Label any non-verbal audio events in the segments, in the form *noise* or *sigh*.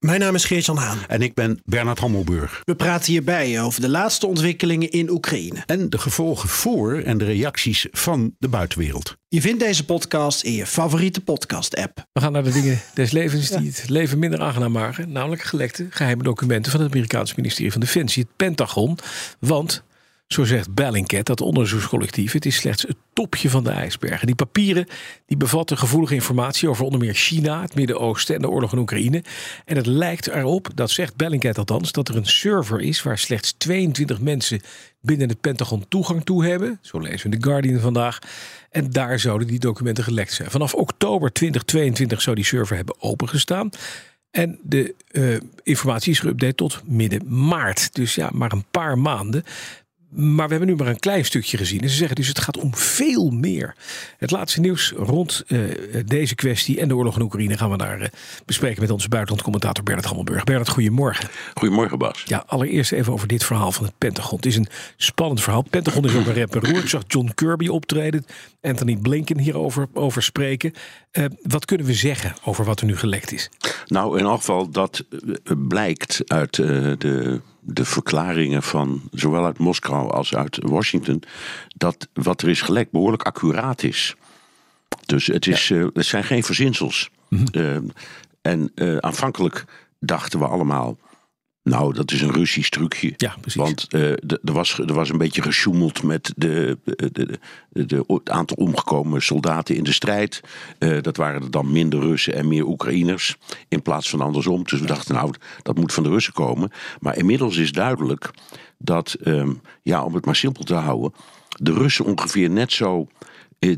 Mijn naam is Geert-Jan Haan. En ik ben Bernard Hammelburg. We praten hierbij over de laatste ontwikkelingen in Oekraïne. En de gevolgen voor en de reacties van de buitenwereld. Je vindt deze podcast in je favoriete podcast-app. We gaan naar de dingen *laughs* des levens die het leven minder aangenaam maken. Namelijk gelekte geheime documenten van het Amerikaanse ministerie van Defensie, het Pentagon. Want zo zegt Bellingcat, dat onderzoekscollectief, het is slechts het topje van de ijsbergen. Die papieren die bevatten gevoelige informatie over onder meer China, het Midden-Oosten en de oorlog in Oekraïne. En het lijkt erop, dat zegt Bellingcat althans, dat er een server is waar slechts 22 mensen binnen het Pentagon toegang toe hebben. Zo lezen we in Guardian vandaag. En daar zouden die documenten gelekt zijn. Vanaf oktober 2022 zou die server hebben opengestaan. En de uh, informatie is geüpdate tot midden maart. Dus ja, maar een paar maanden. Maar we hebben nu maar een klein stukje gezien. En ze zeggen dus het gaat om veel meer. Het laatste nieuws rond uh, deze kwestie en de oorlog in Oekraïne gaan we daar uh, bespreken met onze buitenlandcommentator Bernard Hammelburg. Bernard, goedemorgen. Goedemorgen Bas. Ja, allereerst even over dit verhaal van het Pentagon. Het is een spannend verhaal. Het Pentagon is ook een rep en roer. Ik zag John Kirby optreden, Anthony Blinken hierover over spreken. Uh, wat kunnen we zeggen over wat er nu gelekt is? Nou, in elk geval dat blijkt uit de de verklaringen van zowel uit Moskou als uit Washington dat wat er is gelekt behoorlijk accuraat is. Dus het, is, ja. uh, het zijn geen verzinsels. Mm -hmm. uh, en uh, aanvankelijk dachten we allemaal. Nou, dat is een Russisch trucje. Ja, precies. Want er, was, er was een beetje gesjoemeld met de, de, de, de, het aantal omgekomen soldaten in de strijd. Uh, dat waren er dan minder Russen en meer Oekraïners. In plaats van andersom. Dus we dachten, nou, dat moet van de Russen komen. Maar inmiddels is duidelijk dat, um, ja, om het maar simpel te houden. de Russen ongeveer net zo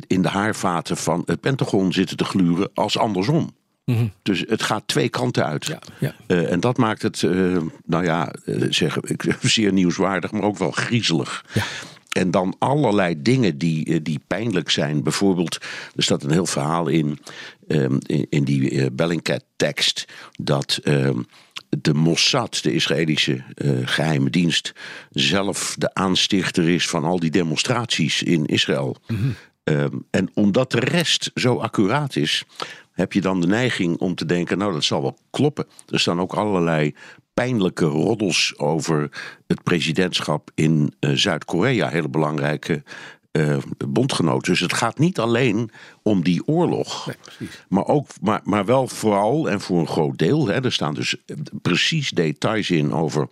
in de haarvaten van het Pentagon zitten te gluren als andersom. Mm -hmm. Dus het gaat twee kanten uit. Ja, ja. Uh, en dat maakt het, uh, nou ja, uh, zeg, *laughs* zeer nieuwswaardig, maar ook wel griezelig. Ja. En dan allerlei dingen die, die pijnlijk zijn. Bijvoorbeeld, er staat een heel verhaal in, um, in, in, die Bellingcat-tekst, dat um, de Mossad, de Israëlische geheime dienst, zelf de aanstichter is van al die demonstraties in Israël. Mm -hmm. um, en omdat de rest zo accuraat is, heb je dan de neiging om te denken, nou dat zal wel kloppen. Er staan ook allerlei pijnlijke roddels over het presidentschap in uh, Zuid-Korea, hele belangrijke uh, bondgenoot. Dus het gaat niet alleen om die oorlog, nee, maar, ook, maar, maar wel vooral en voor een groot deel. Hè, er staan dus precies details in over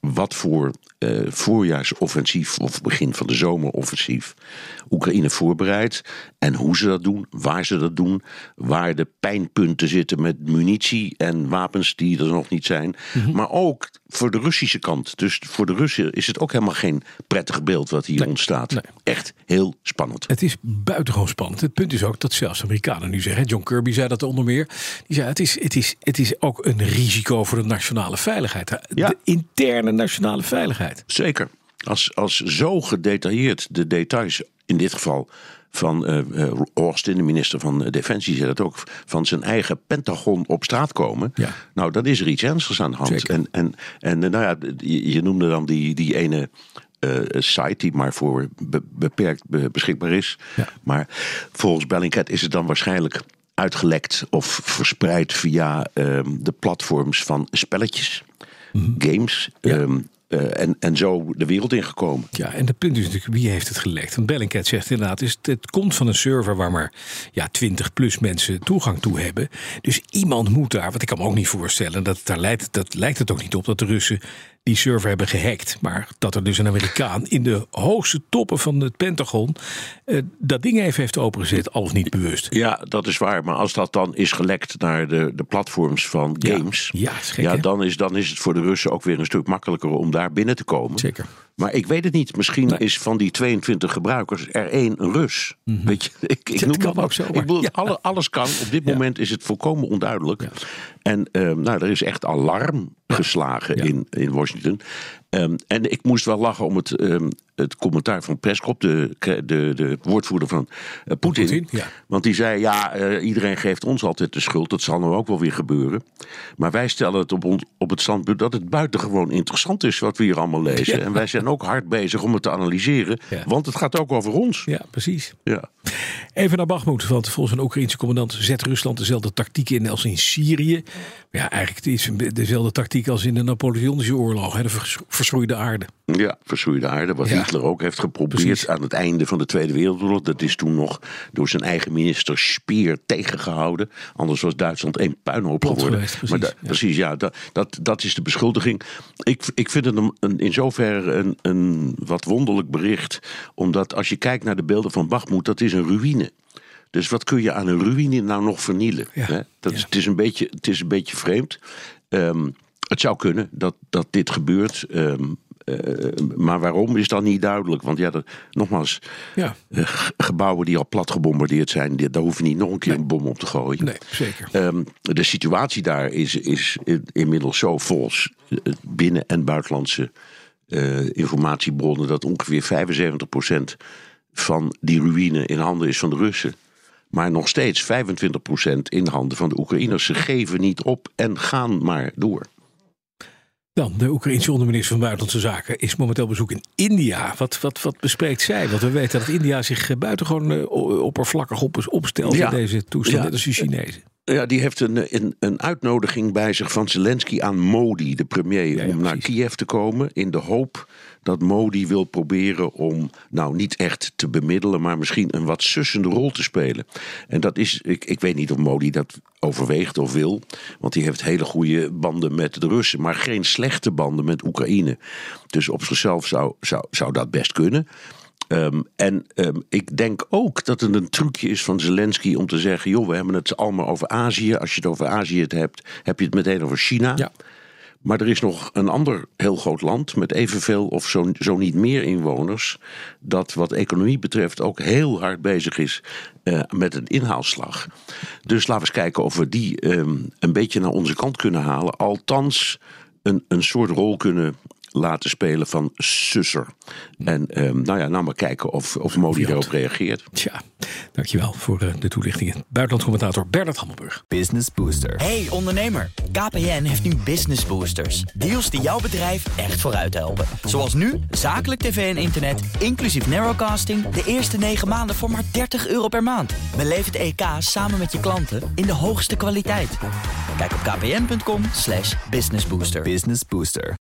wat voor uh, voorjaarsoffensief of begin van de zomeroffensief Oekraïne voorbereidt. En hoe ze dat doen, waar ze dat doen, waar de pijnpunten zitten met munitie en wapens die er nog niet zijn. Mm -hmm. Maar ook voor de Russische kant. Dus voor de Russen is het ook helemaal geen prettig beeld wat hier nee, ontstaat. Nee. Echt heel spannend. Het is buitengewoon spannend. Het punt is ook dat zelfs Amerikanen nu zeggen, John Kirby zei dat onder meer, die zei het is, het is, het is ook een risico voor de nationale veiligheid. Ja. De nationale veiligheid. Zeker. Als, als zo gedetailleerd de details in dit geval van uh, Austin, de minister van Defensie, zei dat ook, van zijn eigen Pentagon op straat komen. Ja. Nou, dan is er iets ernstigs aan de hand. Zeker. En, en, en nou ja, je, je noemde dan die, die ene uh, site die maar voor be, beperkt be, beschikbaar is. Ja. Maar volgens Bellingcat is het dan waarschijnlijk uitgelekt of verspreid via um, de platforms van spelletjes, -hmm. games. Ja. Um, uh, en, en zo de wereld ingekomen. Ja, en het punt is natuurlijk, wie heeft het gelekt? Want Bellingcat zegt inderdaad, het, het komt van een server waar maar ja, 20 plus mensen toegang toe hebben. Dus iemand moet daar, wat ik kan me ook niet voorstellen, dat, daar lijkt, dat lijkt het ook niet op dat de Russen die server hebben gehackt. Maar dat er dus een Amerikaan in de hoogste toppen van het Pentagon uh, dat ding even heeft opengezet, al of niet bewust. Ja, dat is waar. Maar als dat dan is gelekt naar de, de platforms van games, ja, ja, gek, ja dan, is, dan is het voor de Russen ook weer een stuk makkelijker om daar binnen te komen. Zeker. Maar ik weet het niet. Misschien nee. is van die 22 gebruikers er één een Rus. Mm -hmm. Weet je, ik, ik *laughs* noem dat ook zo. Ik bedoel, ja. alle, alles kan. Op dit moment is het volkomen onduidelijk. En um, nou, er is echt alarm geslagen in, in Washington. Um, en ik moest wel lachen om het, um, het commentaar van Peskop, de, de, de woordvoerder van eh, Poetin. Ja. Want die zei, ja, eh, iedereen geeft ons altijd de schuld. Dat zal nou ook wel weer gebeuren. Maar wij stellen het op, ons, op het standpunt dat het buitengewoon interessant is wat we hier allemaal lezen. Ja. En wij zijn ook hard bezig om het te analyseren. Ja. Want het gaat ook over ons. Ja, precies. Ja. Even naar Bakhmut, want volgens een Oekraïense commandant zet Rusland dezelfde tactiek in als in Syrië. Ja, eigenlijk is het dezelfde tactiek als in de Napoleonische oorlog, hè, de vers- verschroeide aarde. Ja, verschroeide aarde. Wat Ja. Hitler ook heeft geprobeerd Precies. aan het einde van de Tweede Wereldoorlog. Dat is toen nog door zijn eigen minister Speer tegengehouden. Anders was Duitsland één puinhoop geworden. geweest, precies, maar da- ja. precies, ja, dat, dat, dat is de beschuldiging. Ik, ik vind het een, een- in zoverre een, een wat wonderlijk bericht. Omdat als je kijkt naar de beelden van Bachmoed, dat is een ruïne. Dus wat kun je aan een ruïne nou nog vernielen? Ja, Hè? Dat is, het, is een beetje, het is een beetje vreemd. Ehm, het zou kunnen dat, dat dit gebeurt. ehm, eh, maar waarom is dan niet duidelijk? Want ja, dat, nogmaals, Ja, eh, gebouwen die al plat gebombardeerd zijn, daar hoef je niet nog een keer een bom op te gooien. nee, zeker. Ehm, de situatie daar is, is in- inmiddels zo volgens eh, binnen- en buitenlandse eh, informatiebronnen dat ongeveer 75% van die ruïne in handen is van de Russen. Maar nog steeds 25% in de handen van de Oekraïners. Ze geven niet op en gaan maar door. Dan, de Oekraïense onderminister van Buitenlandse Zaken is momenteel op bezoek in India. Wat, wat, wat bespreekt zij? Want we weten dat India zich eh, buitengewoon eh, oppervlakkig op, opstelt Ja. in deze toestand, net als de Chinezen. Ja, die heeft een, een, een uitnodiging bij zich van Zelensky aan Modi, de premier, Ja, ja, om naar precies. Kiev te komen. In de hoop dat Modi wil proberen om, nou niet echt te bemiddelen, maar misschien een wat sussende rol te spelen. En dat is, ik, ik weet niet of Modi dat overweegt of wil, want hij heeft hele goede banden met de Russen, maar geen slechte banden met Oekraïne. Dus op zichzelf zou, zou, zou dat best kunnen. Ehm, en ehm, ik denk ook dat het een trucje is van Zelensky om te zeggen: joh, we hebben het allemaal over Azië. Als je het over Azië het hebt, heb je het meteen over China. Ja. Maar er is nog een ander heel groot land met evenveel of zo, zo niet meer inwoners. Dat wat economie betreft ook heel hard bezig is eh, met een inhaalslag. Dus laten we eens kijken of we die ehm, een beetje naar onze kant kunnen halen. Althans, een, een soort rol kunnen laten spelen van susser. En ehm, nou ja, nou maar kijken of, of Modi daarop reageert. Tja, dankjewel voor eh, de toelichtingen. Buitenlandcommentator Bernard Hammelburg. Business Booster. Hey ondernemer, KPN heeft nu Business Boosters. Deals die jouw bedrijf echt vooruit helpen. Zoals nu, zakelijk tv en internet, inclusief narrowcasting... de eerste 9 maanden voor maar 30 euro per maand. Beleef het EK samen met je klanten in de hoogste kwaliteit. Kijk op kpn.com slash businessbooster. Business Booster.